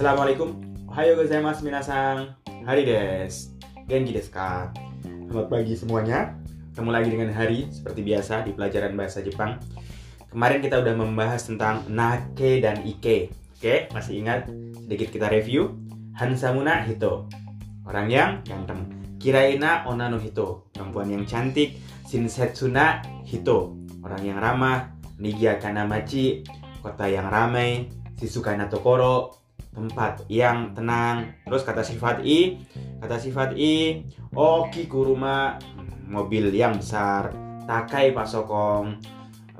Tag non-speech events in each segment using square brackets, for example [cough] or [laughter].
Assalamualaikum. Ohayo gozaimasu minasan. Hari des. Genki desu ka? Selamat pagi semuanya. Ketemu lagi dengan Hari seperti biasa di pelajaran bahasa Jepang. Kemarin kita udah membahas tentang nake dan ike. Oke, masih ingat? Sedikit kita review. Hansamuna hito. Orang yang ganteng. Kiraina onano hito. Perempuan yang cantik. Shinsetsuna hito. Orang yang ramah. Nigiakana machi. Kota yang ramai. Shizukana tokoro. Tempat yang tenang. Terus kata sifat i. Kata sifat i. Oki kuruma. Mobil yang besar. Takai pasokong.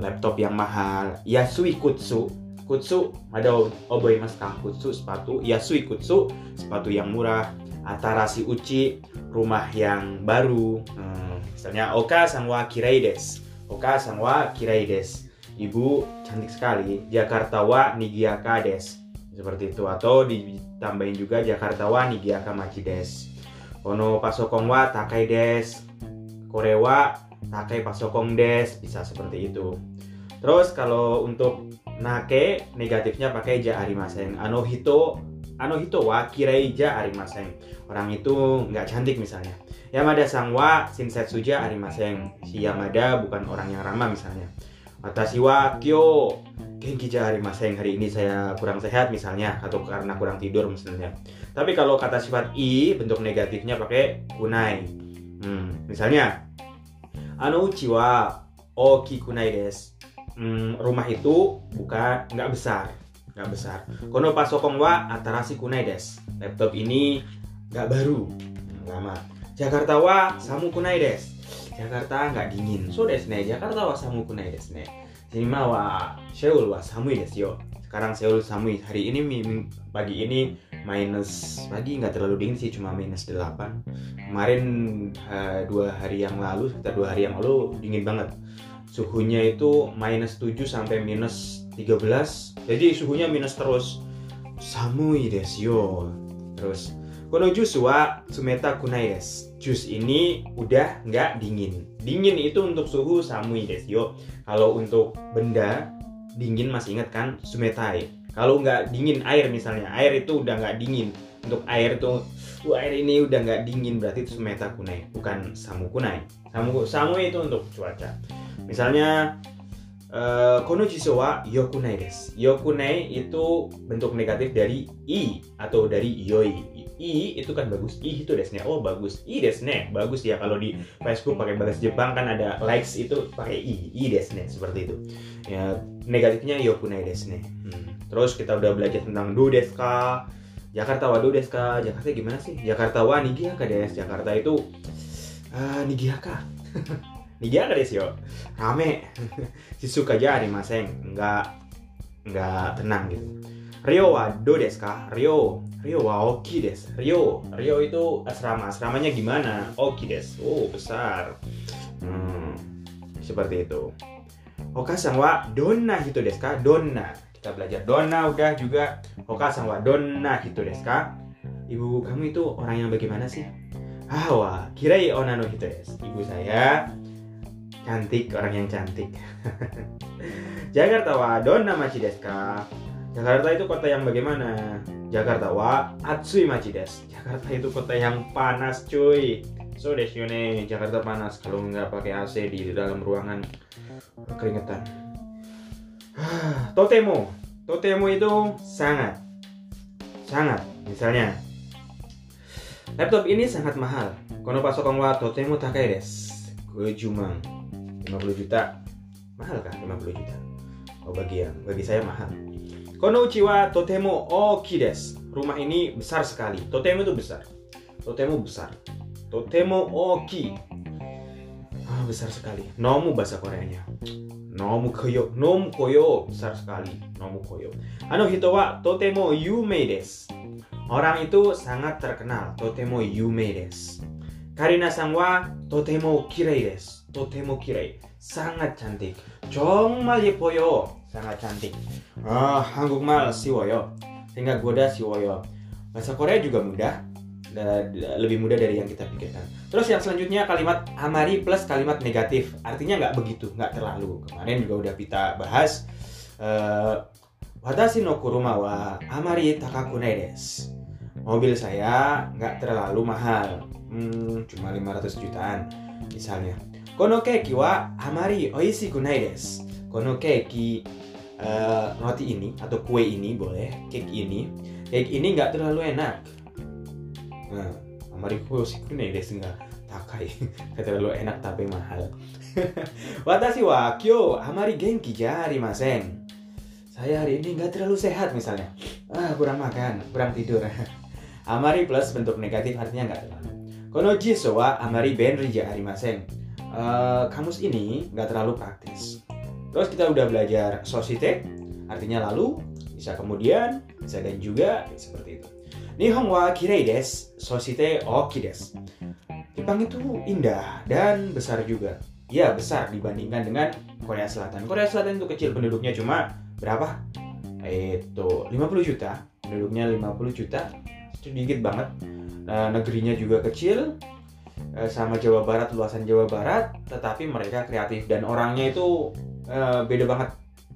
Laptop yang mahal. Yasui kutsu. Kutsu ada oboi mas kutsu sepatu. Yasui kutsu sepatu yang murah. Atarasi uchi rumah yang baru. Hmm, misalnya Oka sangwa kirai des. Oka sangwa kirai des. Ibu cantik sekali. Jakarta wa nigiaka des. Seperti itu atau ditambahin juga Jakarta wa nigiaka machi des. Kono pasokong wa takai des. Korewa takai pasokong des. Bisa seperti itu. Terus kalau untuk nake negatifnya pakai ja arimasen. Ano hito ano hito wa kirai ja arimasen. Orang itu nggak cantik misalnya. Yamada sang wa shinsetsu ja. Si Yamada bukan orang yang ramah misalnya. Watashi wa kyo genki ja arimasen. Hari ini saya kurang sehat misalnya atau karena kurang tidur misalnya. Tapi kalau kata sifat i bentuk negatifnya pakai kunai. Hmm, misalnya ano uchi wa oki kunai desu hmm, rumah itu bukan nggak besar nggak besar kono pasokong wa atarasi kunai des laptop ini nggak baru lama Jakarta wa samu kunai des Jakarta nggak dingin. So des ne Jakarta wa samu kunai des ne sini mah wa Seoul wa samui des yo sekarang Seoul samui hari ini pagi ini minus pagi nggak terlalu dingin sih cuma minus 8 kemarin uh, dua hari yang lalu sekitar dua hari yang lalu dingin banget. Suhunya itu minus 7 sampai minus 13 jadi suhunya minus terus. Samui desu yo terus kono jus wa sumeta kunai desu jus ini udah nggak dingin. Dingin itu untuk suhu samui desu yo. Kalau untuk benda dingin masih ingat kan? Sumetai. Kalau nggak dingin air misalnya air itu udah nggak dingin. Untuk air itu uh, air ini udah nggak dingin berarti itu sumeta kunai bukan samu kunai. Samu samu itu untuk cuaca. Misalnya uh, kono jiso wa yokunai des yokunai itu bentuk negatif dari i atau dari yoi i itu kan bagus. I itu desne oh bagus. I desne bagus ya kalau di Facebook pakai bahasa Jepang kan ada likes itu pakai i. I desne seperti itu. Ya negatifnya yokunai desne hmm. terus kita udah belajar tentang do deska Jakarta wa do deska Jakarta gimana sih? Jakarta wa nigiaka des Jakarta itu uh, nigiaka [laughs] nigiaka des yo. Rame. [laughs] Shizuka aja arimasen nggak nggak tenang gitu. Rio wa do desu ka? Rio. Rio wa oki desu. Rio. Rio itu asrama. Asramanya gimana? Oki desu. Oh, besar. Hmm, seperti itu. Okasan wa donna hito desu ka? Donna. Kita belajar donna udah juga. Okasan wa donna hito desu ka? Ibu kamu itu orang yang bagaimana sih? Ah, wa kirai onano hito desu. Ibu saya cantik, orang yang cantik. [laughs] Jakarta wa donna machi desu ka? Jakarta itu kota yang bagaimana? Jakarta wa atsui machi desu. [laughs] Jakarta itu kota yang panas cuy. So desu ne, Jakarta panas kalau nggak pakai AC di dalam ruangan keringetan. [sighs] Totemo, totemo itu sangat, sangat. Misalnya, laptop ini sangat mahal. Kono pasokong wa totemo takai desu. Gue cuma 50 juta. Mahal kah 50 juta? Oh bagi yang, bagi saya mahal. Konouchiwa totemo oki desu. Rumah ini besar sekali. Totemo itu besar. Totemo besar. Totemo oki. Ah, besar sekali. Nomu bahasa Koreanya. Nomu koyo. Nomu koyo. Besar sekali. Nomu koyo. Ano hito wa totemo yume desu. Orang itu sangat terkenal. Totemo yume desu. Karina sang wa totemo kirei desu. Totemo kirei. Sangat cantik. Jongmal yepoyo sangat cantik. Ah, Hanguk Mal Siwoyo, sehingga goda Siwoyo. Bahasa Korea juga mudah, lebih mudah dari yang kita pikirkan. Terus yang selanjutnya kalimat amari plus kalimat negatif, artinya nggak begitu, nggak terlalu. Kemarin juga udah kita bahas. Uh, Watashi no kuruma wa amari takakunai des. Mobil saya nggak terlalu mahal, hmm, cuma 500 jutaan misalnya. Kono keki wa amari oishi kunai. Kono keki uh, roti ini atau kue ini boleh, cake ini, cake ini nggak terlalu enak. Nah, amari oishiku desu nggak takai, [laughs] nggak terlalu enak tapi mahal. [laughs] Watashi wa kyo amari genki ja arimasen saya hari ini nggak terlalu sehat misalnya. Ah kurang makan kurang tidur. [laughs] Amari plus bentuk negatif artinya nggak terlalu. Konoji sowa amari benrija arimasen uh, kamus ini nggak terlalu praktis terus kita udah belajar sosite artinya lalu bisa kemudian bisa dan juga seperti itu. Nihon wa kirei desu sosite oki desu Jepang itu indah dan besar juga. Ya besar dibandingkan dengan Korea Selatan. Korea Selatan itu kecil penduduknya cuma berapa? Itu 50 juta, penduduknya 50 juta, sedikit banget. Nah, negerinya juga kecil, eh, sama Jawa Barat, luasan Jawa Barat, tetapi mereka kreatif. Dan orangnya itu uh, beda banget.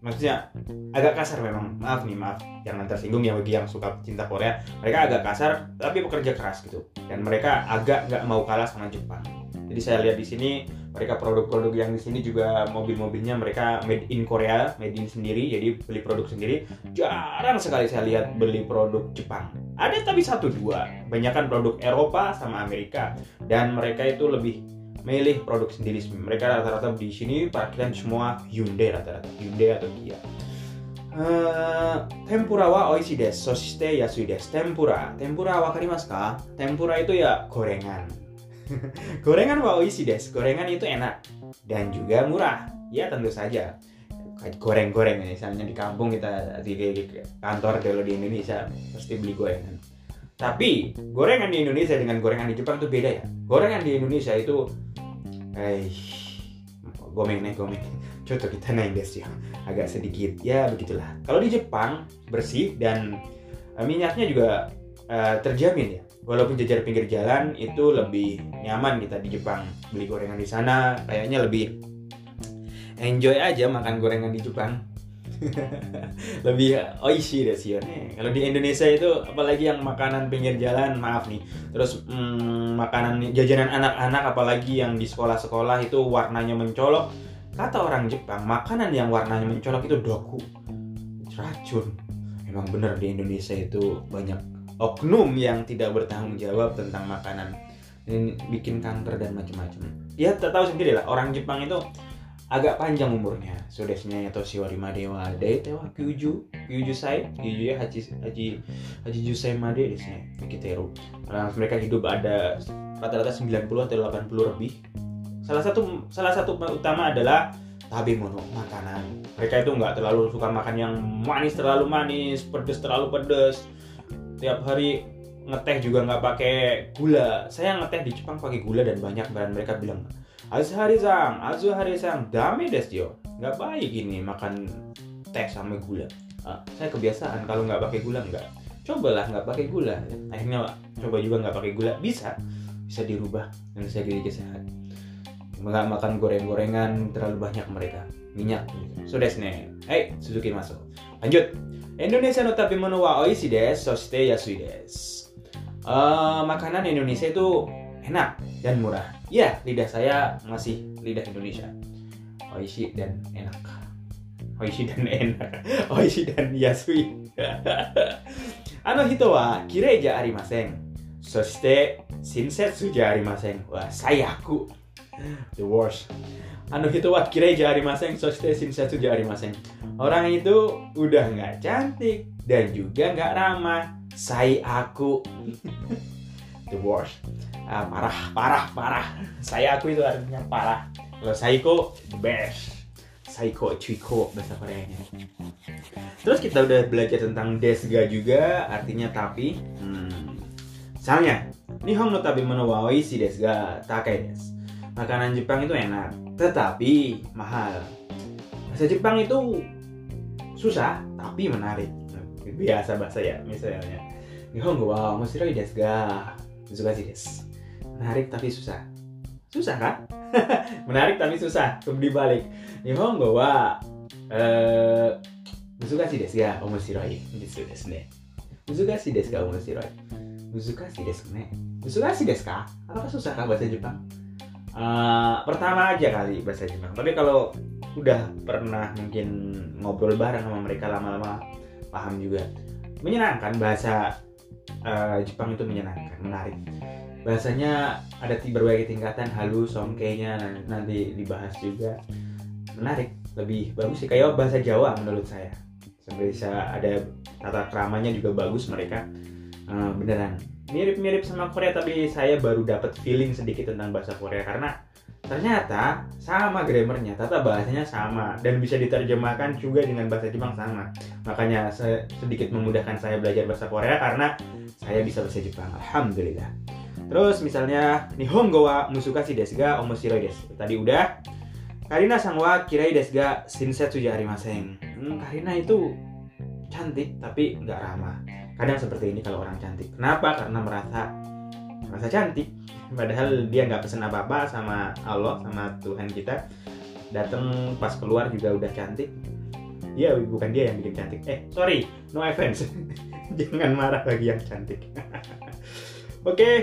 Maksudnya agak kasar memang, maaf nih maaf, jangan tersinggung ya bagi yang suka cinta Korea. Mereka agak kasar, tapi pekerja keras gitu, dan mereka agak nggak mau kalah sama Jepang. Jadi saya lihat di sini mereka produk-produk yang di sini juga mobil-mobilnya mereka made in Korea, made in sendiri, jadi beli produk sendiri. Jarang sekali saya lihat beli produk Jepang. Ada tapi satu dua, banyakkan produk Eropa sama Amerika, dan mereka itu lebih milih produk sendiri. Mereka rata-rata di sini parkiran semua Hyundai rata-rata, Hyundai atau Kia. Uh, tempura wa oishi desu, soshite yasui desu. Tempura, tempura wakarimasu ka? Tempura itu ya gorengan [laughs] gorengan wa oishi desu. Gorengan itu enak dan juga murah. Ya tentu saja. Goreng-goreng misalnya di kampung kita di, kantor kalau di Indonesia pasti beli gorengan. Tapi gorengan di Indonesia dengan gorengan di Jepang itu beda ya. Gorengan di Indonesia itu eh gomeng nih gomeng. Contoh kita naik des ya. Agak sedikit ya begitulah. Kalau di Jepang bersih dan eh, minyaknya juga uh, terjamin ya walaupun jajar pinggir jalan itu lebih nyaman kita di Jepang beli gorengan di sana kayaknya lebih enjoy aja makan gorengan di Jepang [laughs] lebih oishi deh sih kalau di Indonesia itu apalagi yang makanan pinggir jalan maaf nih. Terus hmm, makanan jajanan anak-anak apalagi yang di sekolah-sekolah itu warnanya mencolok. Kata orang Jepang makanan yang warnanya mencolok itu doku. Racun. Emang bener di Indonesia itu banyak oknum yang tidak bertanggung jawab tentang makanan. Ini bikin kanker dan macam-macam. Ya tak tahu sendiri lah orang Jepang itu agak panjang umurnya. Sudesnya atau Shiwari Madewa de tewa kyuju kyuju sai kyuju ya haji haji haji jusai made sini Mikiteru mereka hidup ada rata-rata 90 atau 80 lebih. Salah satu salah satu utama adalah tabe mono makanan. Mereka itu nggak terlalu suka makan yang manis terlalu manis pedes terlalu pedes. Tiap hari ngeteh juga nggak pakai gula. Saya ngeteh di Jepang pakai gula dan banyak dan mereka bilang Azuhari sang, dame des yo nggak baik ini makan teh sama gula. Ah, saya kebiasaan kalau nggak pakai gula nggak. Cobalah nggak pakai gula. Akhirnya coba juga nggak pakai gula. Bisa. Bisa dirubah. Dan saya jadi sehat. Nggak makan goreng-gorengan terlalu banyak mereka. Minyak. So desne hey Suzuki masuk. Lanjut. Indonesia no tabemono wa oishi desu, soshite yasui desu. Uh, makanan Indonesia itu enak dan murah. Ya, lidah saya masih lidah Indonesia. Oishi dan enak. Oishi dan [laughs] enak. Oishi dan yasui. [laughs] ano hito wa kirei ja arimasen. Soshite shinsetsu ja arimasen. Wah, sayaku. The worst. Ano hito wa kirei ja arimasen. Soshite shinsetsu ja arimasen Orang itu udah nggak cantik dan juga nggak ramah. Saya aku [laughs] the worst. Ah, parah, parah, parah. Saya aku itu artinya parah. Kalau Saiko the best. Saiko, Chuiko bahasa Koreanya. Terus kita udah belajar tentang desga juga, artinya tapi. Hmm. Misalnya, Nihon no tabemono wa oishi desu ga takai desu. Makanan Jepang itu enak, tetapi mahal. Bahasa Jepang itu susah tapi menarik biasa bahasa ya misalnya Nihongo wa menarik desu ga Muzukashi desu menarik tapi susah. Susah kan? [laughs] Menarik tapi susah. Dibalik Nihongo wa ka? Apakah susah kah bahasa Jepang? Uh, pertama aja kali bahasa Jepang. Tapi kalau udah pernah mungkin ngobrol bareng sama mereka lama-lama paham juga. Menyenangkan bahasa uh, Jepang itu menyenangkan, menarik. Bahasanya ada berbagai tingkatan halus, songkenya nanti dibahas juga. Menarik, lebih bagus sih kayak bahasa Jawa menurut saya. Bisa ada tata keramanya juga bagus mereka. Uh, beneran mirip-mirip sama Korea tapi saya baru dapat feeling sedikit tentang bahasa Korea karena ternyata sama grammarnya, tata bahasanya sama dan bisa diterjemahkan juga dengan bahasa Jepang sama. Makanya sedikit memudahkan saya belajar bahasa Korea karena saya bisa bahasa Jepang. Alhamdulillah. Terus misalnya Nihongo wa musukashi desu ga omoshiroi desu. Tadi udah. Karina sang wa kirai desu ga shinsetsu ja arimasen. Hmm, Karina itu cantik tapi nggak ramah kadang seperti ini kalau orang cantik kenapa karena merasa merasa cantik padahal dia nggak pesen apa apa sama Allah sama Tuhan kita datang pas keluar juga udah cantik Iya, bukan dia yang bikin cantik. Eh, sorry, no offense. [laughs] Jangan marah bagi yang cantik. [laughs] Oke, okay.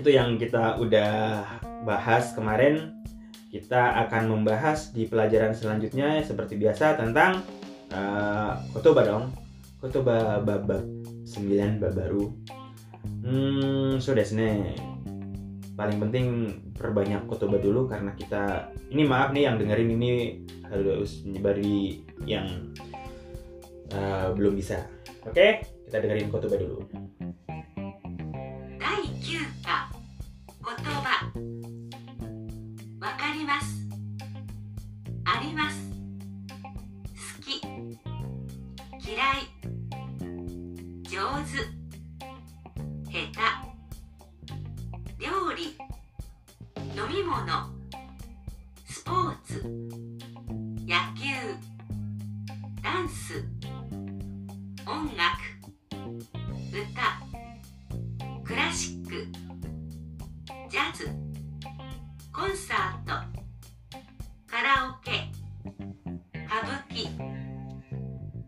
itu yang kita udah bahas kemarin. Kita akan membahas di pelajaran selanjutnya seperti biasa tentang uh, kotoba dong kotoba bab 9 bab baru hmm so desne paling penting perbanyak kotoba dulu karena kita ini maaf nih yang dengerin ini harus menyebari yang uh, belum bisa oke okay? kita dengerin kotoba dulu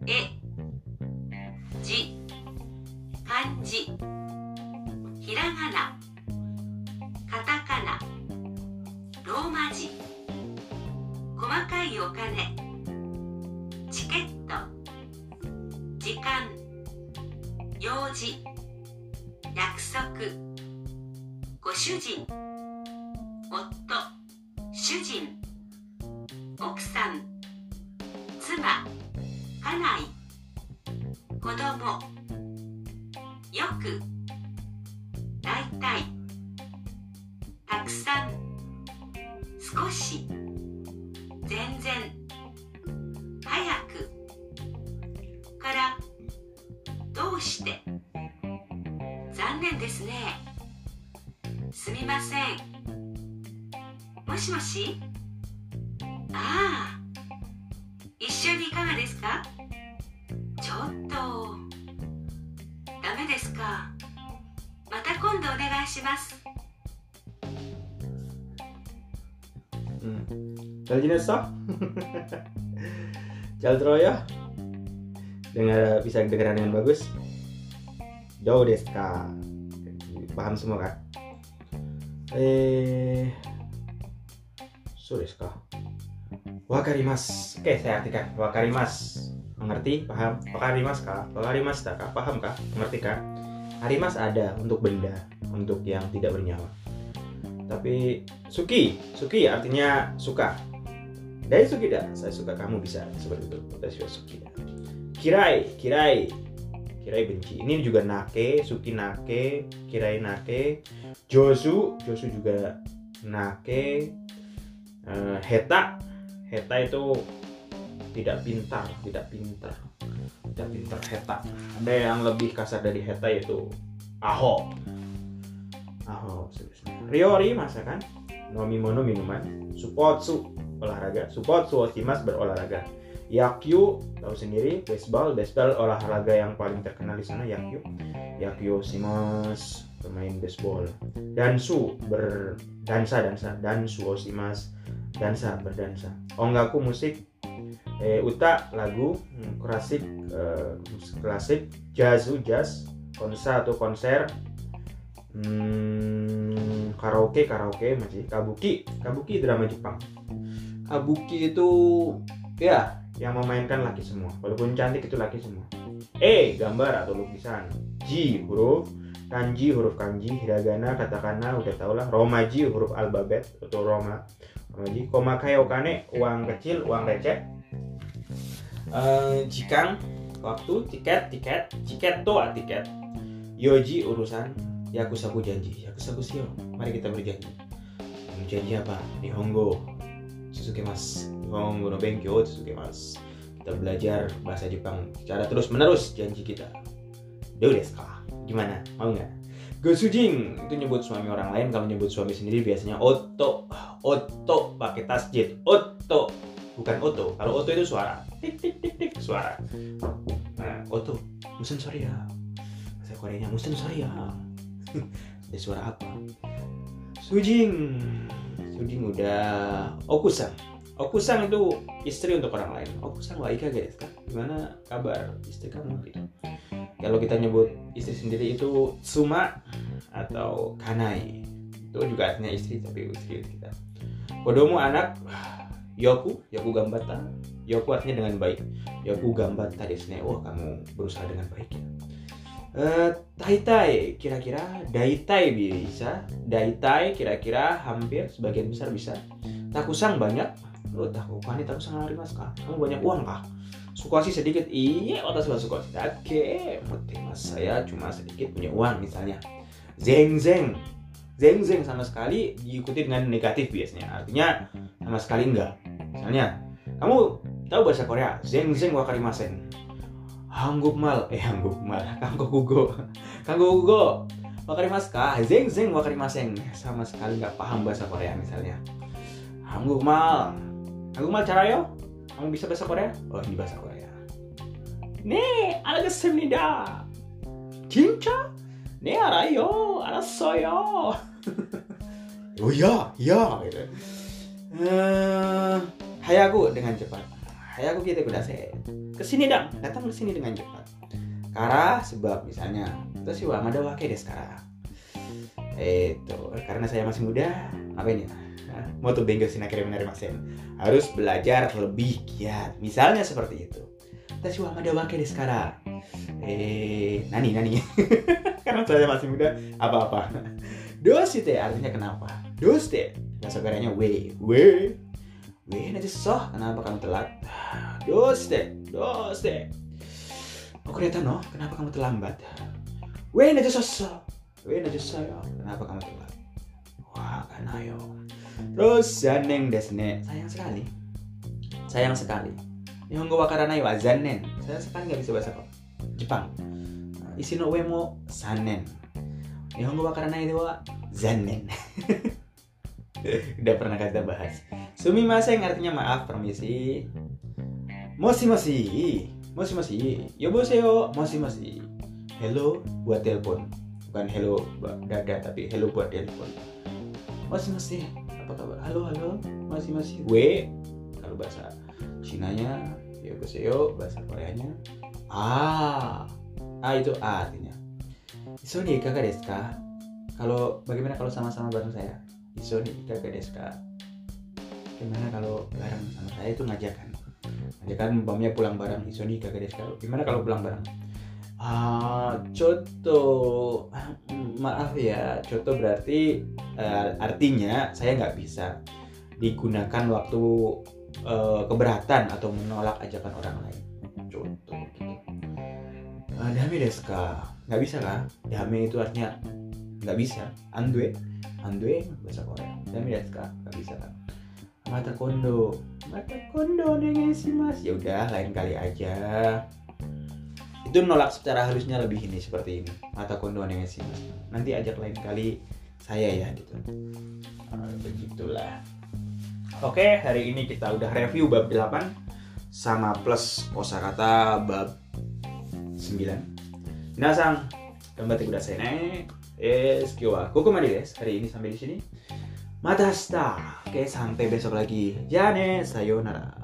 it くさん少し全然早くからどうして？残念ですね。すみません。もしもし？Hmm. Cal Jineso Cal Troyo Dengar bisa dengeran dengan bagus Jauh deska Paham semua kan Eh So deska Wakarimas Oke saya artikan Wakarimas Mengerti? Paham? Wakarimas kah? Wakarimas tak kah? Paham kah? Mengerti kah? Harimas ada untuk benda Untuk yang tidak bernyawa tapi suki suki artinya suka dari suki dah saya suka kamu bisa seperti itu. Saya suki dah kirai kirai. Kirai benci. Ini juga nake suki nake kirai nake. Josu josu juga nake. Uh, heta. Heta itu tidak pintar tidak pintar. Tidak pintar heta. Ada yang lebih kasar dari heta yaitu aho. Aho Riori masakan, nomimono minuman, supotsu olahraga, supotsu oshimas berolahraga. Yakyu tahu sendiri baseball, baseball olahraga yang paling terkenal di sana yakyu. Yakyu oshimas pemain baseball. Dansu berdansa dansa, dansu oshimas dansa berdansa. Ongaku musik, eh uta lagu hmm, klasik eh, klasik jazz jazz konser atau konser hmm, karaoke karaoke masih kabuki kabuki drama Jepang kabuki itu ya yang memainkan laki semua. Walaupun cantik itu laki semua. E gambar atau lukisan. J huruf kanji huruf kanji hiragana katakana udah tau lah. Romaji huruf alfabet atau roma. Romaji komakai okane uang kecil uang receh. Eh, jikang waktu tiket tiket. Tiket toa tiket. Yoji urusan. Yakusaku janji. Yakusaku sio mari kita berjanji. Janji apa nihongo susuke mas nihongo no benkyo susuke mas kita belajar bahasa Jepang secara terus menerus janji kita. Do desu ka? Gimana? Mau nggak? Gosujing! Itu nyebut suami orang lain kalau nyebut suami sendiri biasanya oto oto pakai tasjid. Oto bukan oto kalau oto itu suara. Tik tik tik tik suara. Nah oto musen sorry ya. Bahasa Koreanya musen sorry ya. [laughs] Ada suara apa? Sujing sujing udah okusang. Okusang itu istri untuk orang lain. Okusang wa ika guys gimana kabar istri kamu gitu kalau kita nyebut istri sendiri itu suma atau kanai. Itu juga artinya istri tapi istri kita. Kodomo anak yoku yoku gambata. Yoku artinya dengan baik. Yoku gambata desu ne oh kamu berusaha dengan baik ya Eh, taitai kira-kira daitai bisa? Daitai kira-kira hampir sebagian besar bisa. Takusang banyak. Lo tahu kan takusang lari mas kah kamu banyak uang kah sih sedikit. Iya otak suka suka oke motif mas. Saya cuma sedikit punya uang misalnya. Zeng zeng. Zeng zeng sama sekali diikuti dengan negatif biasanya. Artinya sama sekali enggak. Misalnya kamu tahu bahasa Korea? Zeng zeng wakarimasen 한국말 eh 한국말 한국어 한국어 wakarimasu ka zeng zeng wakarimasen sama sekali nggak paham bahasa Korea misalnya 한국말 한국말 잘해요? kamu bisa bahasa Korea? oh ini bahasa Korea 네 알겠습니다 진짜? 네 알아요 알았어요 [laughs] oh iya iya gitu Eh, hayaku dengan cepat hayaku kita kudase ke sini dong datang ke sini dengan cepat. Kara sebab misalnya itu sih wah ada wake deh sekarang. Itu karena saya masih muda apa ini? Mau tuh bengkel sini akhirnya menarik masen harus belajar lebih giat. Misalnya seperti itu. Tapi wah ada wake deh sekarang. Eh nani nani. [laughs] Karena saya masih muda apa apa [laughs] dosite artinya kenapa? Doste bahasa Koreanya we we we nanti soh kenapa kamu telat? Doste doste oh kelihatan no kenapa kamu terlambat? We nanti soh we nanti soh kenapa kamu telat? Wah kan ayo. Terus zaneng desne sayang sekali. Sayang sekali. Nihongo wakaranai wa zanen. Sayang sekali nggak bisa bahasa Jepang. Isi no we mo sanen Nihongo wa zanen. [laughs] Udah pernah kita bahas sumimasen artinya maaf permisi. Moshi moshi moshi moshi yoboseo moshi moshi hello buat telepon. Bukan hello buat dada tapi hello buat telepon. Moshi moshi apa kabar? Halo halo. Moshi moshi we kalau bahasa Cinanya yoboseo bahasa Koreanya ah ah itu a artinya. Isoni kakak desu ka? Kalau bagaimana kalau sama-sama bareng saya? Isoni kakak desu ka? Gimana kalau bareng sama saya itu ngajakan? Ngajakan umpamanya pulang bareng Isoni kakak desu ka? Gimana kalau pulang bareng? Ah, coto maaf ya, coto berarti eh, artinya saya nggak bisa digunakan waktu eh, keberatan atau menolak ajakan orang lain. Coto gitu. Ah, dame? Nggak bisa kan? Dame itu artinya nggak bisa. Andue, andue bahasa Korea. Dame desu ka? Nggak bisa kan? Mata kondo, mata kondo mas. Ya udah, lain kali aja. Itu nolak secara halusnya lebih ini seperti ini. Mata kondo mas. Nanti ajak lain kali saya ya gitu. Ah, begitulah. Oke, hari ini kita udah review bab 8 sama plus kosakata bab 9. Minasang, gambatte kudasai ne. Eh, kyo wa kokomade desu. Hari ini sampai di sini. Mata hasta. Oke, sampai besok lagi. Ya ne, sayonara.